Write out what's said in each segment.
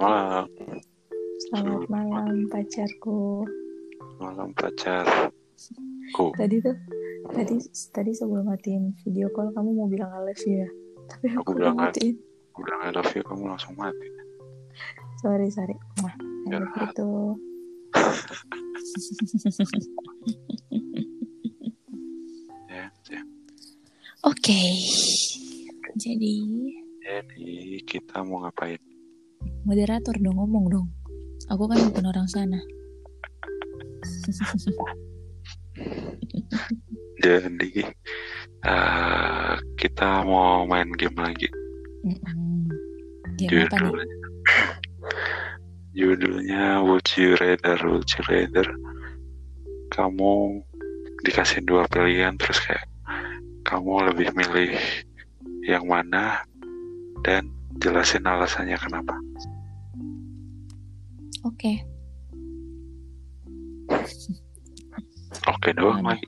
Malam, Selamat malam pacarku. malam pacarku. Tadi tuh, tadi tadi sebelum matiin video call kamu mau bilang I love you ya. Tapi aku, Aku bilang matiin. Udah I love you, kamu langsung mati. Sorry, sorry. Wah, I Ya. tuh. Ya, ya. Oke. Jadi Jadi kita mau ngapain? Moderator dong ngomong dong. Aku kan bukan orang sana. Jadi eh, kita mau main game lagi. Game apa nih? Judulnya, judulnya Would You Rather, Would You Rather. Kamu dikasih dua pilihan terus kayak kamu lebih milih yang mana dan jelasin alasannya kenapa. Oke. Oke doang Mana? lagi.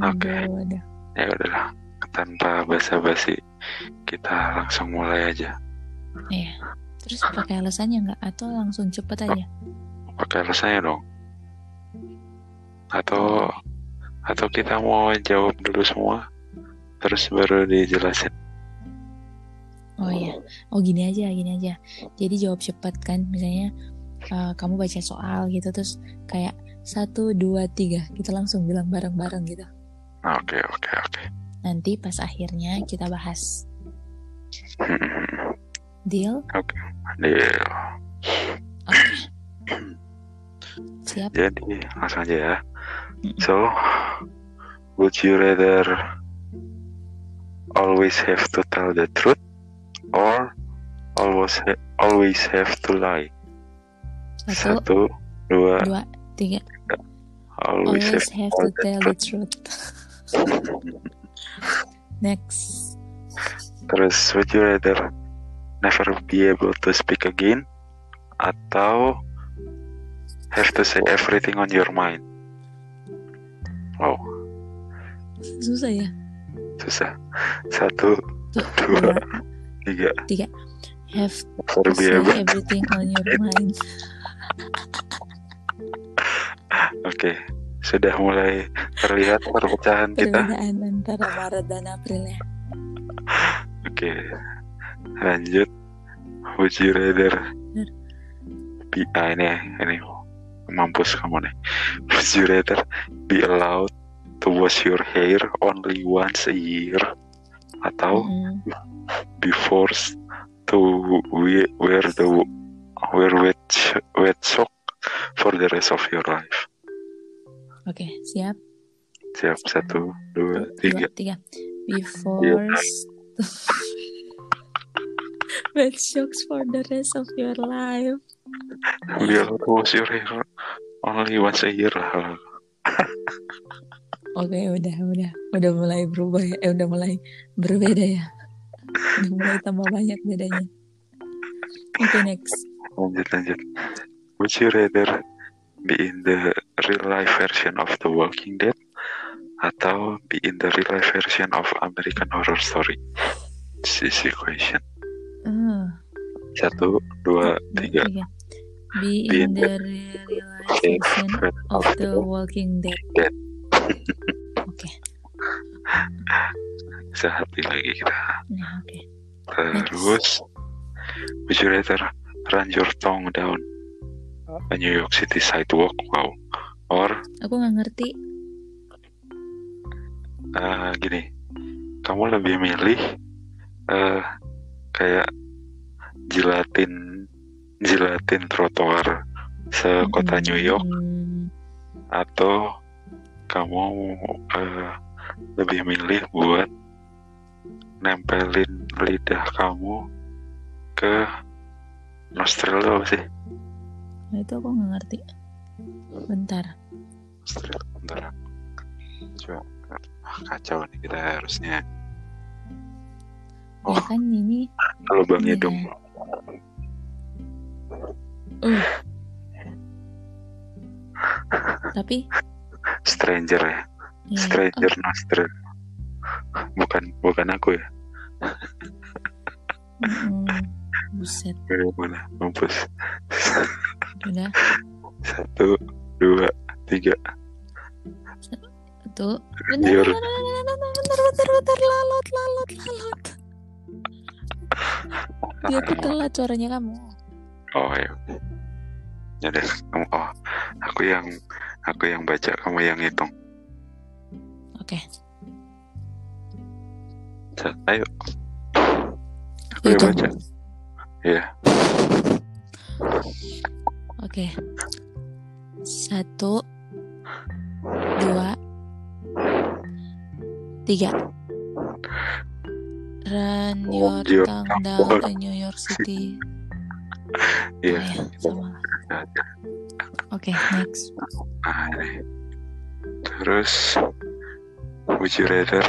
Oke. Aduh. Ya udahlah, tanpa basa-basi kita langsung mulai aja. Iya. Terus pakai alasannya nggak atau langsung cepet aja? Pakai alasannya dong. Atau atau kita mau jawab dulu semua, terus baru dijelasin. Oh iya. Oh gini aja, gini aja. Jadi jawab cepet kan, misalnya uh, kamu baca soal gitu terus kayak satu dua tiga kita langsung bilang bareng-bareng gitu. Oke oke oke. Nanti pas akhirnya kita bahas. Deal? Deal. Oke. Siap. Jadi langsung aja ya. So, would you rather always have to tell the truth or always ha- always have to lie? Satu, Satu, dua, dua, tiga. always, Always have have to tell the truth. Next. Terus would you rather never be able to speak again atau have to say everything on your mind? Wow, Susah ya. susah. Satu, Tuh, dua, tiga. tiga. Have to say everything on your mind. Oke, sudah mulai terlihat perpecahan kita. Perbedaan antara Maret dan April ya. Oke, lanjut. Would you rather be ah, ini ini mampus kamu nih. Would you rather be allowed to wash your hair only once a year atau Mm-mm. Be forced to we- wear the wear wet wet sock for the rest of your life? Oke, siap. Siap satu, dua, tiga. Dua, tiga. Be forced to wear socks for the rest of your life. Be wash your hair only once a year lah. Oke, udah, udah, udah mulai berubah ya. Eh, udah mulai berbeda ya. Mulai tambah banyak bedanya. Oke, next. Lanjut lanjut. Would you rather be in the real life version of The Walking Dead atau be in the real life version of American Horror Story? Sisi question. Ah, Satu, dua, dua, tiga. Be Be in in the real life version of The Walking Dead. Dead. Oke, Sehati lagi kita. nah oke. Terus, would you rather run your tongue down a New York City sidewalk? Wow. Or Aku nggak ngerti. eh, gini, kamu lebih milih eh kayak jilatin jilatin trotoar sekota New York Hmm, atau kamu eh, lebih milih buat nempelin lidah kamu ke nostril itu apa sih? Nah, itu aku nggak ngerti. Bentar. Nostril, bentar. Coba, ah, kacau nih kita harusnya. Ya Oh. kan ini Lubang Iya. hidung. Uh. Tapi Stranger ya. ya, Stranger nostril. Bukan bukan aku ya. oh, Mm, buset Bagaimana? Mampus. udah Satu, dua, tiga. tuh bentar Yur. bentar bentar bentar lalot lalot lalot dia tuh telat suaranya kamu Oh ya. Ya deh, kamu oh, aku yang aku yang baca, kamu yang hitung. oke Sa- Ayo. Aku yang Hitung. baca. Iya. oke satu dua tiga Run your tongue down in New York City. Iya. Oh, ya, sama. Oke, next. Nah, ini. Terus, would you rather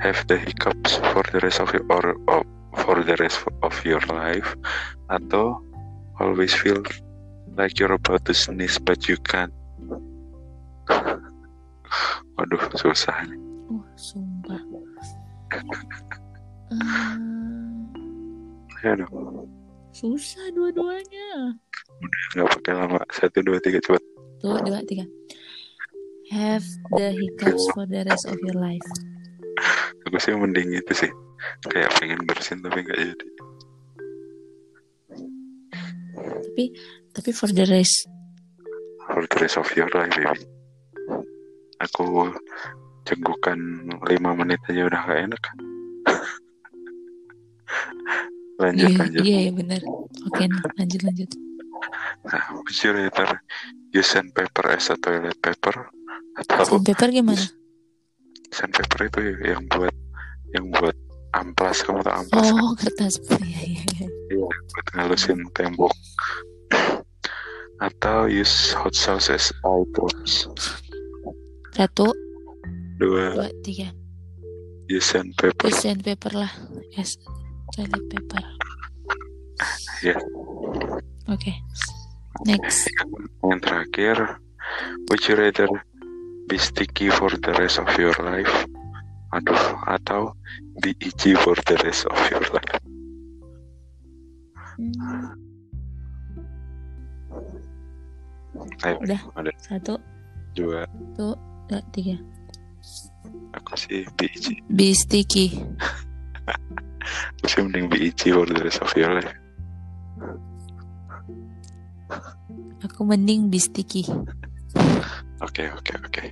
have the hiccups for the rest of your or, or for the rest of your life, atau always feel like you're about to sneeze but you can't? Waduh, susah nih. Uh, sumpah. Eh, Ya dong, susah dua-duanya. nggak pakai lama. Satu, dua, tiga, cepat. Tuh, dua, tiga. Have the hiccups for the rest of your life. Aku sih mending itu sih. Kayak pengen bersin tapi nggak jadi. Tapi, tapi for the rest. For the rest of your life, baby. Aku cenggukan lima menit aja udah gak enak. lanjut, Iya, lanjut. iya, iya benar. Oke, lanjut, lanjut. Nah, would you rather use sandpaper as a toilet paper atau Sandpaper gimana? Sandpaper itu yang buat yang buat amplas kamu tau amplas kan? Oh, kertas. Iya, iya, iya. Iya, buat ngalusin tembok atau use hot sauce as drops Satu, dua dua, tiga. use sandpaper Terus sandpaper lah. Yes, toilet paper. Iya. Oke. Next. yang terakhir would you rather be sticky for the rest of your life aduh atau be itchy for the rest of your life Hmm, ayo Udah. ada Satu, dua dua, dua, tiga. aku sih be itchy Be sticky. aku sih mending be itchy for the rest of your life Aku mending be sticky. Oke oke oke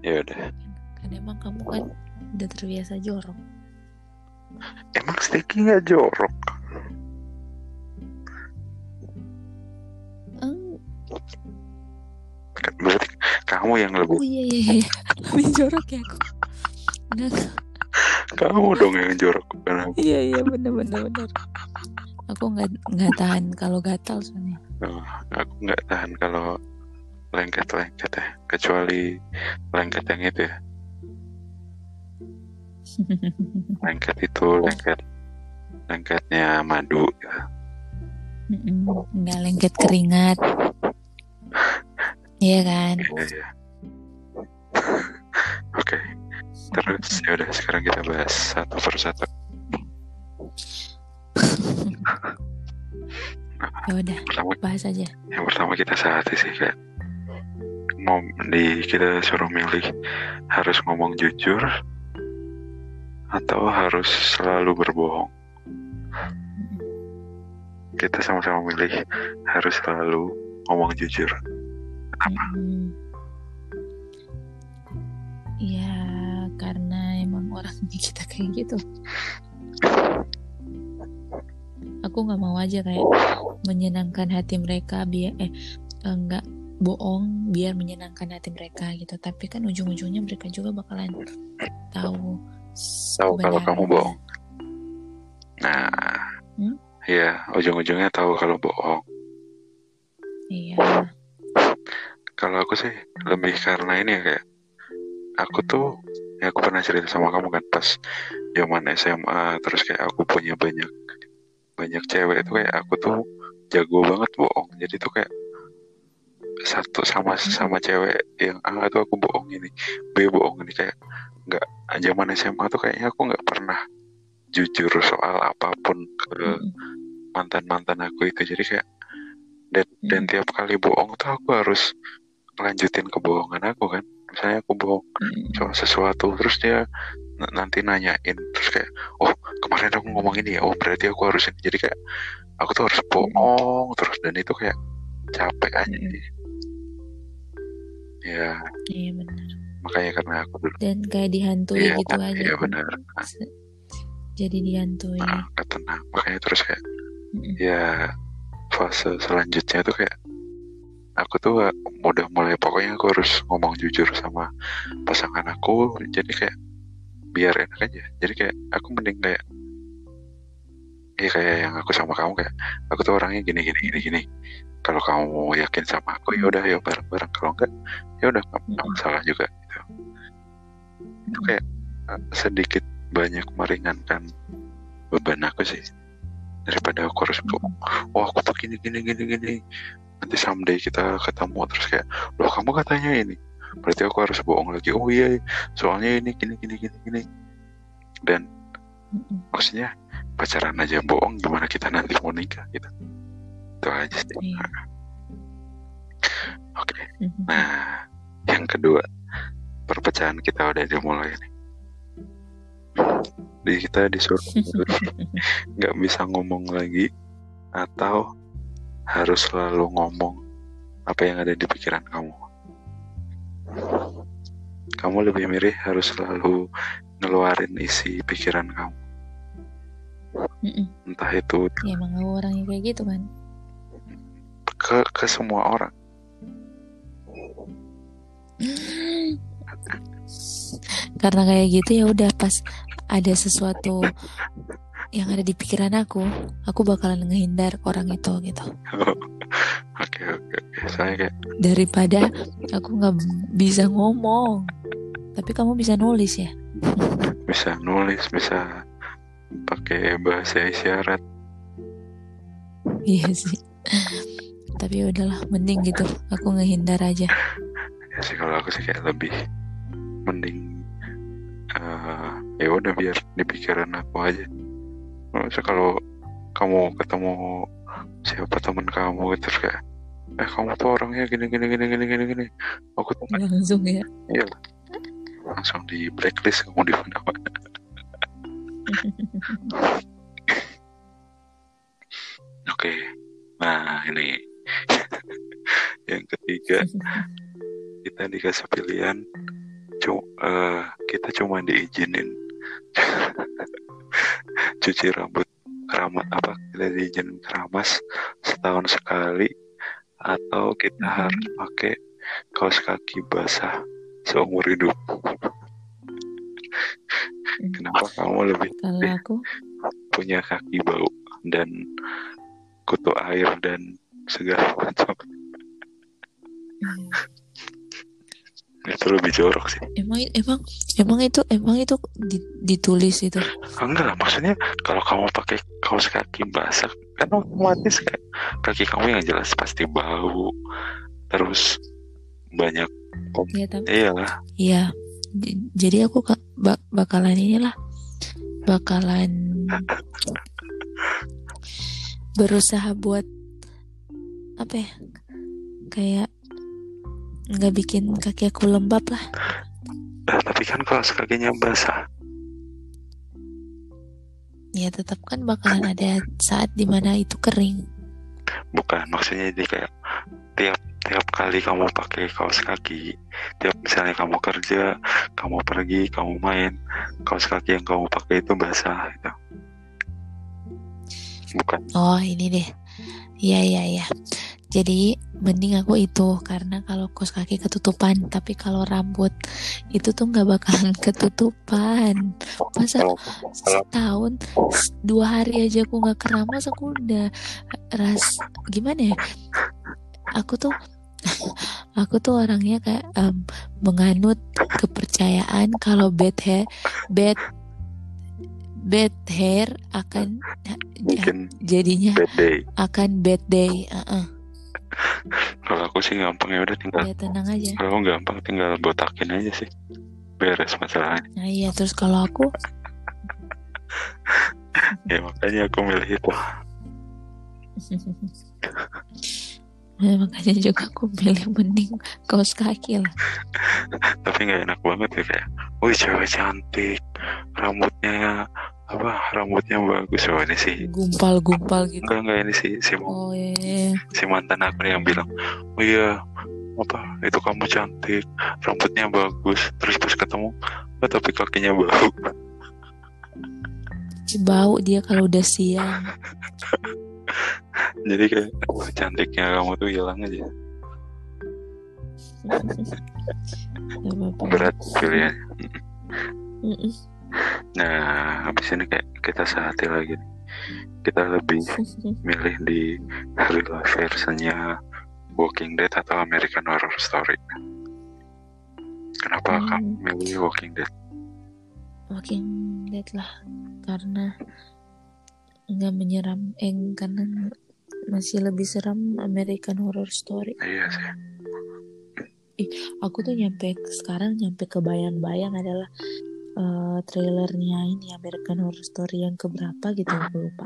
ya udah Kan emang kamu kan udah terbiasa jorok. emang sticky nggak jorok Eh, Kan berarti kamu yang lebih oh iya iya iya. Lebih jorok ya aku. Enggak. kamu dong yang jorok bukan aku Iya iya bener bener bener. Aku nggak nggak tahan kalau gatal soalnya. Oh, aku nggak tahan kalau lengket-lengket ya kecuali lengket yang itu ya lengket itu lengket lengketnya madu ya. Nggak lengket keringat. Iya kan. Iya, iya. Oke, terus ya udah sekarang kita bahas satu persatu. Ya udah bahas aja. yang pertama kita sehati sih kayak mau di kita suruh milih harus ngomong jujur atau harus selalu berbohong. Kita sama-sama milih harus selalu ngomong jujur. Kenapa? Mm-mm. Ya karena emang orangnya kita kayak gitu. Aku nggak mau aja kayak menyenangkan hati mereka biar eh enggak bohong biar menyenangkan hati mereka gitu. Tapi kan ujung-ujungnya mereka juga bakalan tahu. Tahu kalau kamu bohong. Nah, Hmm? iya ujung-ujungnya tahu kalau bohong. Iya. Kalau aku sih lebih karena ini ya kayak aku tuh ya aku pernah cerita sama kamu kan pas zaman SMA terus kayak aku punya banyak banyak cewek itu kayak aku tuh jago banget bohong jadi tuh kayak satu sama sama cewek yang A tuh aku bohong ini B bohong ini kayak nggak zaman SMA tuh kayaknya aku nggak pernah jujur soal apa pun ke Mm-mm. mantan mantan aku itu. Jadi kayak dan, dan Mm. tiap kali bohong tuh aku harus lanjutin kebohongan aku kan. Misalnya aku bohong Mm-mm. soal sesuatu terus dia nanti nanyain terus kayak oh kemarin aku ngomong ini ya? Oh berarti aku harus ini. Jadi kayak aku tuh harus bohong terus dan itu kayak capek aja ya iya benar. Makanya karena aku dulu dan kayak dihantui iya gitu aja. iya benar jadi dihantui. Nah, nggak tenang. Makanya terus kayak Mm-mm. ya fase selanjutnya tuh kayak aku tuh uh, udah mulai pokoknya aku harus ngomong jujur sama pasangan aku. Jadi kayak biar enak aja. Jadi kayak aku mending kayak ya kayak yang aku sama kamu kayak aku tuh orangnya gini gini gini gini. Kalau kamu yakin sama aku ya udah ya bareng bareng kalau enggak ya udah nggak Mm-mm. masalah juga gitu. Itu kayak uh, sedikit banyak meringankan beban aku sih. Daripada aku harus bohong oh aku tuh gini gini gini gini. Nanti someday kita ketemu terus kayak loh kamu katanya ini. Berarti aku harus bohong lagi. Oh iya soalnya ini gini gini gini gini. Dan Mm-mm. maksudnya pacaran aja bohong gimana kita nanti mau nikah gitu. Itu aja sih. Iya. oke. Mm-mm. nah yang kedua perpecahan kita udah dimulai nih. Di kita disuruh nggak bisa ngomong lagi atau harus selalu ngomong apa yang ada di pikiran kamu. Kamu lebih milih harus selalu ngeluarin isi pikiran kamu Mm-mm. entah itu ya emang aku orangnya kayak gitu kan ke ke semua orang. Karena kayak gitu ya udah pas ada sesuatu yang ada di pikiran aku aku bakalan ngehindar orang itu gitu. Oke oke oke. Saya kayak daripada aku nggak bisa ngomong. Tapi kamu bisa nulis ya? Bisa nulis bisa pakai bahasa isyarat. Iya sih. Tapi udahlah mending gitu. Aku ngehindar aja. Ya sih kalau aku sih kayak lebih mending eh ya udah biar di pikiran aku aja. Maksudnya kalau kamu ketemu siapa teman kamu gitu terus kayak eh kamu tuh orangnya gini gini gini gini gini gini. Aku tuh langsung ya. Iya langsung di blacklist kamu di mana mana oke nah ini. Yang ketiga kita dikasih pilihan cu- eh, kita cuma diizinin. Cuci rambut keramat apa kita diizinin keramas setahun sekali atau kita Mhm. harus pakai kaos kaki basah seumur hidup kenapa kamu lebih kalau aku? punya kaki bau dan kutu air dan segala macam itu lebih jorok sih. Emang emang emang itu emang itu di- ditulis itu? Ah, enggak lah maksudnya kalau kamu pakai kaos kaki basah kan otomatis kayak kaki kamu yang jelas pasti bau terus banyak ya tapi iyalah Iya, j- jadi aku bak- bakalan inilah, bakalan berusaha buat apa ya, kayak nggak bikin kaki aku lembab lah. Nah, tapi kan kaos kakinya basah Ya tetap kan bakalan ada saat di mana itu kering. bukan maksudnya jadi kayak tiap tiap kali kamu pakai kaos kaki tiap misalnya kamu kerja kamu pergi kamu main kaos kaki yang kamu pakai itu basah gitu bukan Oh ini deh, iya iya iya. Jadi mending aku itu karena kalau kos kaki ketutupan, tapi kalau rambut itu tuh nggak bakalan ketutupan. Masa setahun dua hari aja aku nggak keramas aku udah ras gimana ya aku tuh aku tuh orangnya kayak em, menganut kepercayaan kalau bad hair bad bad hair akan bikin jadinya bad day. akan bad day Uh-uh. kalau aku sih gampang ya udah tinggal ya tenang aja. Kalau gampang tinggal botakin aja sih. Beres masalahnya. Nah iya terus kalau aku? Ya makanya aku milih itu Nah, makanya juga aku pilih mending kaos kaki lah. tapi nggak enak banget ya kayak wih cewek cantik rambutnya apa rambutnya bagus oh ini sih Gumpal-gumpal gitu. enggak enggak ini sih si, Oh iya, iya. si mantan aku yang bilang oh iya apa itu kamu cantik rambutnya bagus terus pas ketemu oh, tapi kakinya bau bau dia kalau udah siang. jadi kayak wah, cantiknya kamu tuh hilang aja. Berat pilihan nah habis ini kayak kita sehati lagi kita lebih milih di real life versionnya Walking Dead atau American Horror Story. Kenapa Hmm. kamu milih Walking Dead? Walking Dead lah karena nggak menyeram eh karena masih lebih seram American Horror Story. Iya sih. Aku tuh nyampe sekarang nyampe kebayang-bayang adalah eh, trailernya ini American Horror Story yang keberapa gitu aku lupa.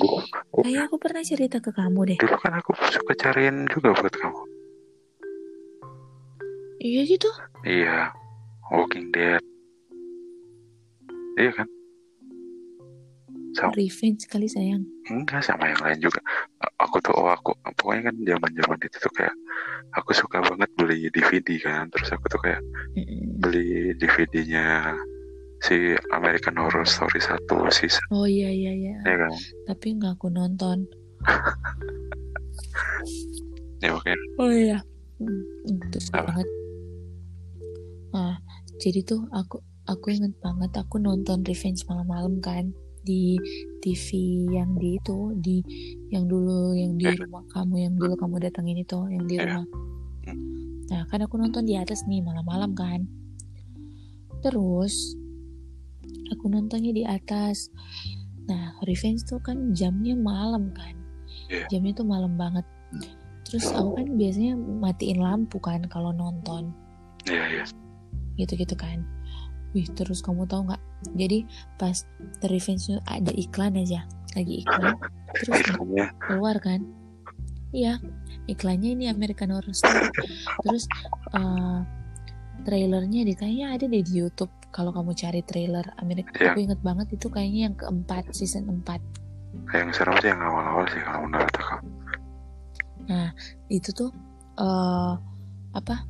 Gua- kayak aku pernah cerita ke kamu deh. Dulu kan aku suka cariin juga buat kamu. Iya gitu iya Walking Dead. Iya kan? Sama. Revenge kali sayang. Enggak sama yang lain juga aku tuh oh aku pokoknya kan zaman zaman itu tuh kayak aku suka banget beli DVD kan terus aku tuh kayak beli DVD-nya si American Horror Story 1 season oh iya iya iya ya kan tapi nggak aku nonton ya mungkin Oh iya. Itu suka Apa? banget. Nah, jadi tuh aku aku inget banget aku nonton Revenge malam-malam kan di TV yang di itu di yang dulu yang di Eh. rumah kamu yang dulu kamu datangin itu yang di Eh. rumah. Hmm. Nah, kan aku nonton di atas nih malam-malam kan. Terus aku nontonnya di atas. Nah, Revenge tuh kan jamnya malam kan. Iya. Jamnya tuh malam banget. Terus aku kan biasanya matiin lampu kan kalau nonton iya iya gitu-gitu kan. Wih, terus kamu tahu nggak? Jadi pas The Revenge ada iklan aja, lagi iklan. Terus iklannya keluar kan? Iya, iklannya ini American Horror Story. Terus eh, trailernya di kayaknya ada deh di YouTube. Kalau kamu cari trailer Amerika, Iya. aku inget banget itu kayaknya yang keempat season 4 yang serem sih yang awal-awal sih kalau menurut aku itu tuh eh apa?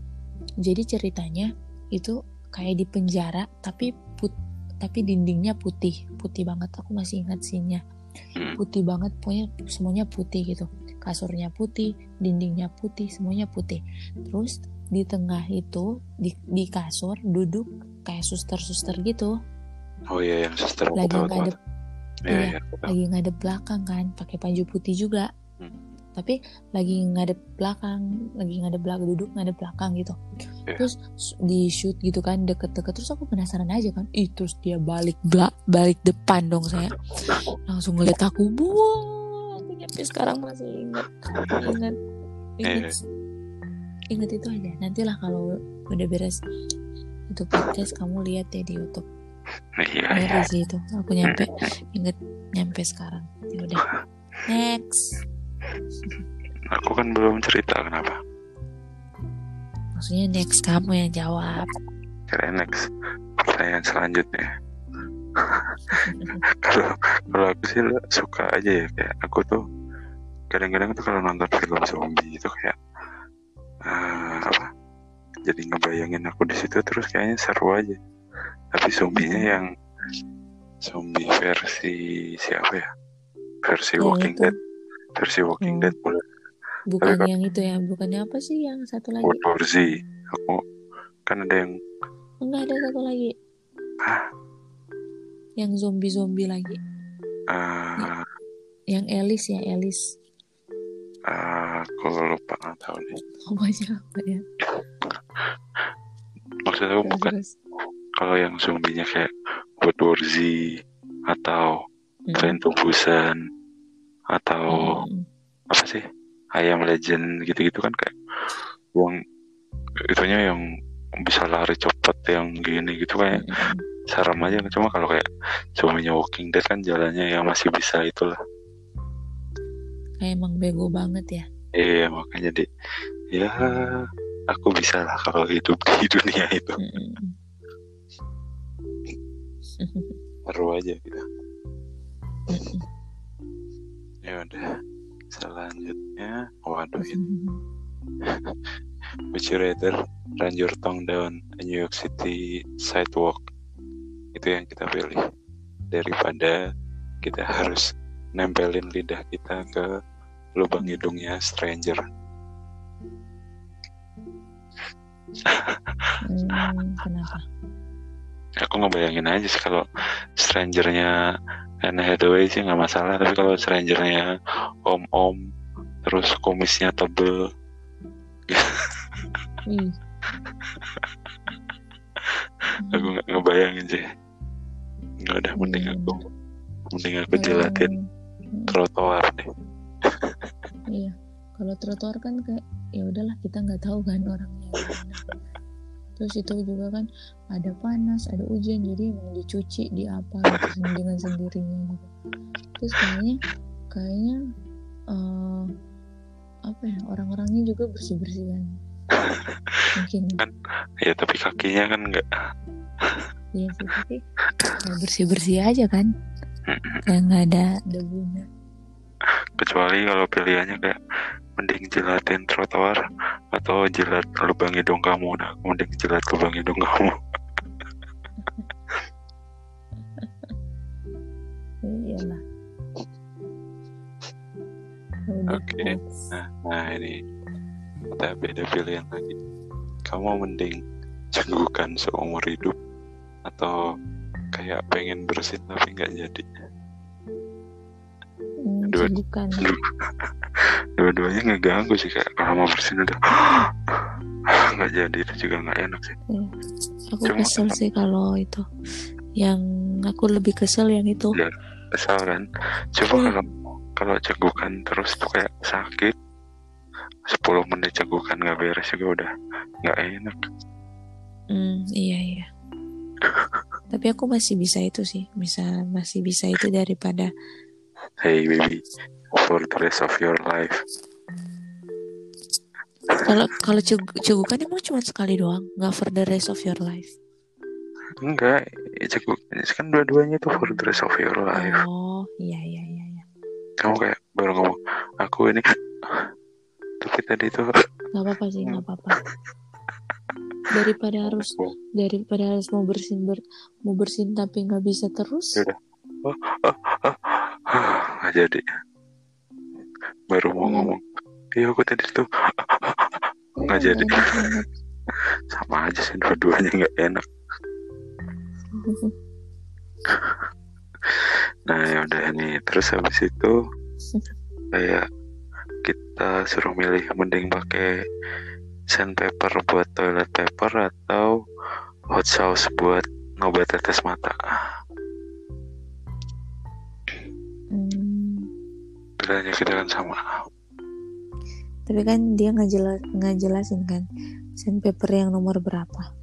Jadi ceritanya itu kayak di penjara tapi put tapi dindingnya putih, putih banget. Aku masih ingat scene-nya. Hmm. Putih banget, pokoknya semuanya putih gitu. Kasurnya putih, dindingnya putih, semuanya putih. Terus di tengah itu di, di kasur duduk kayak suster-suster gitu, oh iya yang suster lagi tahu ngadep iya iya. iya lagi ngadep belakang kan, pakai baju putih juga. Hmm. Tapi lagi ngadep belakang, lagi ngadep belakang duduk ngadep belakang gitu. Iya. Terus di shoot gitu kan deket-deket terus aku penasaran aja kan. Ih terus dia balik belak balik depan dong saya. Langsung ngeliat aku, buah. Aku nyampe sekarang masih ingat, ingat, ingat, ingat itu aja. Nantilah kalau udah beres itu podcast kamu lihat ya di YouTube. iya iya sih itu. Aku nyampe inget nyampe sekarang. Ya udah. Next. aku kan belum cerita kenapa Maksudnya next kamu yang jawab. kira next pertanyaan selanjutnya kalau kalau aku sih suka aja ya kayak aku tuh kadang-kadang tuh kalau nonton film zombie itu kayak eh, apa jadi ngebayangin aku di situ terus kayaknya seru aja tapi zombinya yang zombie versi siapa ya versi Yang Walking itu. Dead versi Walking Hmm. Dead mulai Bukan yang itu ya, bukannya apa sih yang satu lagi? Z aku kan ada yang Enggak ada satu lagi. ah, Yang zombie-zombie lagi. eh, Yang Alice ya, Alice. eh, aku lupa nggak tahu nih Pokoknya apa ya? maksudnya aku bukan kalau yang zombinya kayak Z atau hmm. Busan atau Hmm. apa sih Ayam Legend gitu-gitu kan kayak yang itunya yang bisa lari cepat yang gini gitu kayak Mm-mm. serem aja. Cuma kalau kayak suaminya Walking Dead kan jalannya ya masih bisa itulah. Kayak emang bego banget ya. Iya makanya di ya aku bisa lah kalau hidup di dunia itu. Mm-mm. seru aja gitu. Ya udah selanjutnya waduh you rather run your tongue down a New York City sidewalk? Itu yang kita pilih. Daripada kita harus nempelin lidah kita ke lubang hidungnya stranger. Hmm, kenapa Aku ngebayangin aja sih kalau strangernya Anne Hathaway sih nggak masalah. Tapi kalau strangernya om-om, terus kumisnya tebel, Ih. aku nggak ngebayangin sih. Nggak udah mending aku, mending aku jelatin Hmm, trotoar deh. iya kalau trotoar kan kayak ya udahlah kita nggak tahu kan orangnya terus itu juga kan ada panas ada hujan jadi emang dicuci di apa gitu dengan sendirinya gitu. Terus kayaknya kayaknya eh, apa ya orang-orangnya juga bersih bersih kan? Mungkin. Ya tapi kakinya kan nggak. Iya sih tapi bersih bersih aja kan? Kayak nggak ada debunya kecuali kalau pilihannya kayak mending jilatin trotoar atau jilat lubang hidung kamu. Nah aku mending jilat lubang hidung kamu. Iyalah. Oke. nah, nah ini kita beda pilihan lagi. Kamu mending cenggukan seumur hidup atau kayak pengen bersin tapi nggak jadi Hmm, Dua- dua-duanya ngeganggu sih kayak kalau mau bersin udah nggak jadi itu juga nggak enak sih. Aku Cuma- kesel sih kalau itu. Yang aku lebih kesel yang itu. Ya. kesal kan. Coba Hmm. kalau kalau cenggukan terus tuh kayak sakit 10 menit cenggukan nggak beres juga udah nggak enak. Hmm, iya iya. Tapi aku masih bisa itu sih. Bisa masih bisa itu daripada hey baby. For the rest of your life. Kalau kalau cegu- cegukan emang cuma sekali doang. Nggak for the rest of your life. Enggak. Ya cenggukan kan dua-duanya tuh for the rest of your life. Oh iya iya iya iya. Kamu kayak baru ngomong aku ini. Tapi tadi tuh nggak apa-apa sih nggak apa-apa. Daripada harus daripada harus mau bersin ber, mau bersin tapi nggak bisa terus. Ya nggak jadi baru mau Hmm. ngomong iya aku tadi tuh nggak jadi. banget. sama aja sih dua-duanya nggak enak Nah ya udah ini terus habis itu kayak kita suruh milih mending pakai sandpaper buat toilet paper atau hot sauce buat ngobat tetes mata. Pilihannya kita kan sama. tapi kan dia nggak jelas nggak jelasin kan sandpaper yang nomor berapa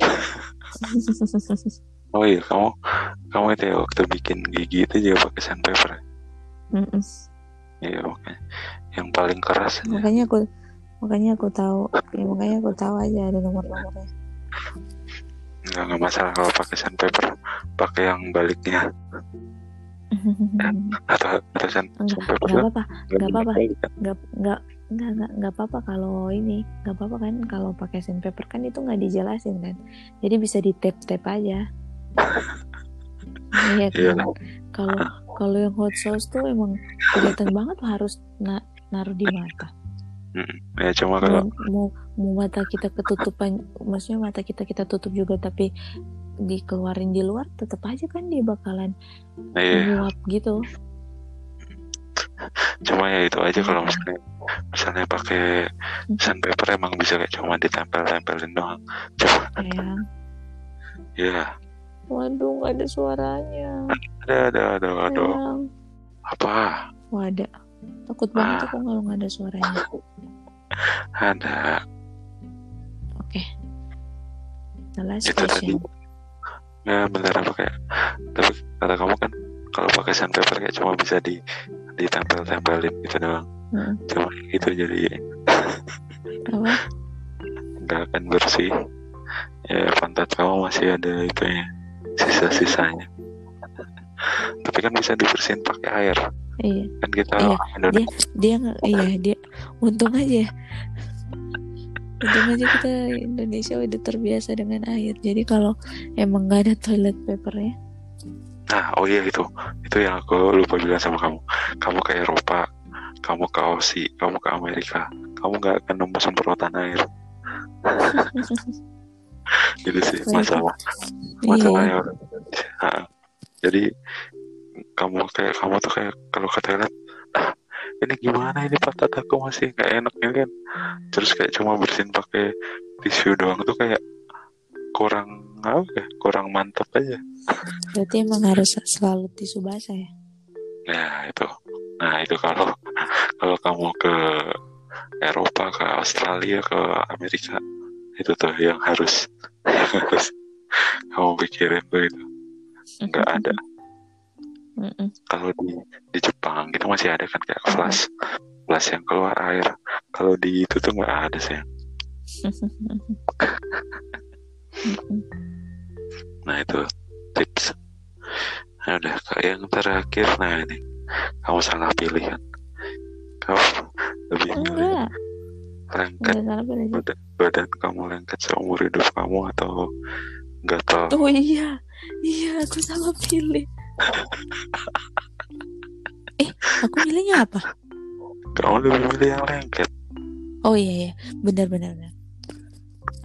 Oh iya kamu kamu itu ya waktu bikin gigi itu juga pakai sandpaper. Mm-mm. Iya makanya yang paling keras ya. makanya aku makanya aku tahu ya, makanya aku tahu aja ada nomor-nomornya nggak nggak masalah kalau pakai sandpaper pakai yang baliknya atau Enggak, sandpaper nggak apa-apa. nggak apa-apa. kan? nggak nggak nggak nggak nggak apa-apa kalau ini. Nggak apa-apa kan kalau pakai sandpaper kan itu nggak dijelasin kan. Jadi bisa di tap tap aja. Iya Iya. kan kalau kalau yang hot sauce tuh emang kelihatan banget harus na- naruh di mata. Mm, ya cuma kalau mau, mau mau mata kita ketutupan maksudnya mata kita kita tutup juga tapi dikeluarin di luar tetap aja kan dia bakalan iya. menguap gitu. Cuma ya itu aja kalau misalnya misalnya pakai sandpaper emang bisa kayak cuma ditempel-tempelin doang. Cuma ya waduh nggak ada suaranya. Ada ada ada ada. sayang apa? Wadah takut banget Ah. aku kalau nggak ada suaranya. Ada. Oke. The last itu tadi question. ya bentar apa kayak tapi kata kamu kan kalau pakai sandpaper kayak cuma bisa di ditempel-tempelin gitu doang Mm, cuma itu jadi Apa? nggak akan bersih ya pantat kamu masih ada itu ya sisa-sisanya tapi kan bisa dibersihin pakai air Iya. kan kita Iya, Dia nggak, iya dia. Untung aja. Untung aja kita Indonesia udah terbiasa dengan air. Jadi kalau emang nggak ada toilet papernya, nah oh iya itu itu yang aku lupa bilang sama kamu kamu ke Eropa kamu ke Aussie kamu ke Amerika kamu nggak akan nemu semprotan air gitu sih Baik. masalah iya. masalahnya jadi kamu kayak kamu tuh kayak kalau ke toilet ini gimana ini pantat aku masih nggak enak ini kan? Terus kayak cuma bersihin pakai tisu doang tuh kayak kurang apa ya? Kurang mantap aja. Berarti emang harus selalu tisu basah ya? nah itu. Nah itu kalau kalau kamu ke Eropa ke Australia ke Amerika itu tuh yang harus yang harus kamu pikirin tuh itu. Nggak ada Mm-mm. kalau di di Jepang itu masih ada kan kayak flash. Flash yang keluar air. Kalau di itu tuh nggak ada sih nah itu tips. Nah udah kayak yang terakhir. Nah ini. Kamu salah pilih kan? Kamu lebih milih lengket badan, badan kamu lengket seumur hidup kamu atau gatal? Oh iya, iya aku salah pilih. Eh, aku milihnya apa? kamu lebih milih yang lengket Oh iya ya, benar benar benar.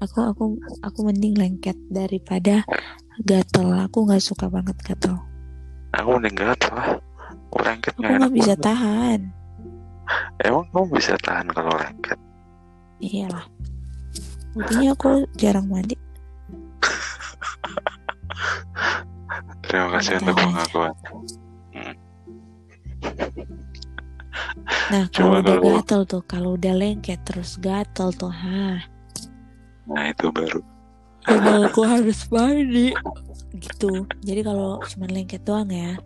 Aku aku aku mending lengket daripada gatel. Aku nggak suka banget gatel. aku mending gatal lah lengket Aku nggak bisa banget. tahan. emang kamu bisa tahan kalau lengket Iyalah. Buktinya aku jarang mandi. terima kasih untuk pengakuan Nah Coba kalau udah kalau- gatel tuh, kalau udah lengket terus gatel tuh, ha. nah itu baru Emang aku harus mandi gitu. Jadi kalau cuma lengket doang ya,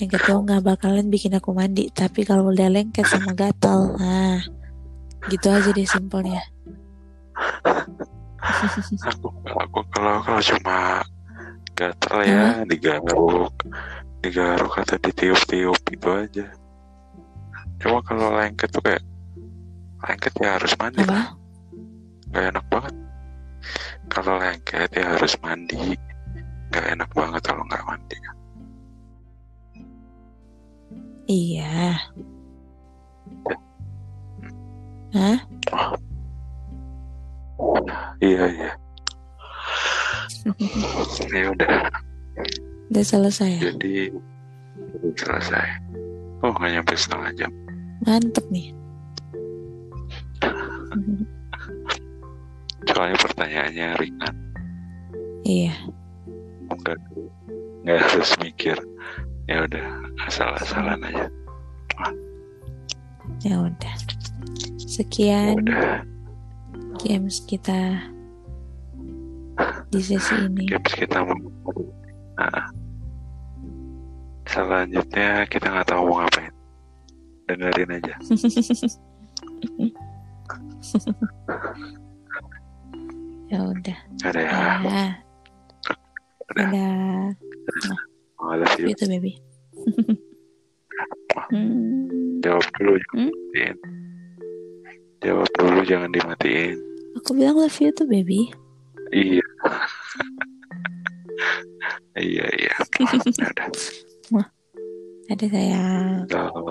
lengket doang nggak bakalan bikin aku mandi. Tapi kalau udah lengket sama gatel, nah gitu aja deh simpelnya. aku aku kalau kalau cuma gatel ya digaruk. Digaruk atau ditiup-tiup itu aja. Cuma kalau lengket tuh kayak lengket ya harus mandi. Apa? lah nggak enak banget. Kalau lengket ya harus mandi. Nggak enak banget kalau nggak mandi. Iya. Hah? iya iya ya udah Udah selesai ya? jadi selesai oh nggak nyampe setengah jam Mantep nih. soalnya pertanyaannya ringan iya. nggak nggak harus mikir ya udah asal-asalan aja Ya udah. Sekian udah games kita di sesi ini. games kita mau Nah, selanjutnya kita nggak tahu mau ngapain dengerin aja Ya udah. ada ya Ya. Udah. Dadah. I love you Gitu baby. Hmm, jawab dulu Hmm? jawab dulu jangan dimatiin aku bilang love you tuh baby. iya iya iya Ya Ada sayang. Kalau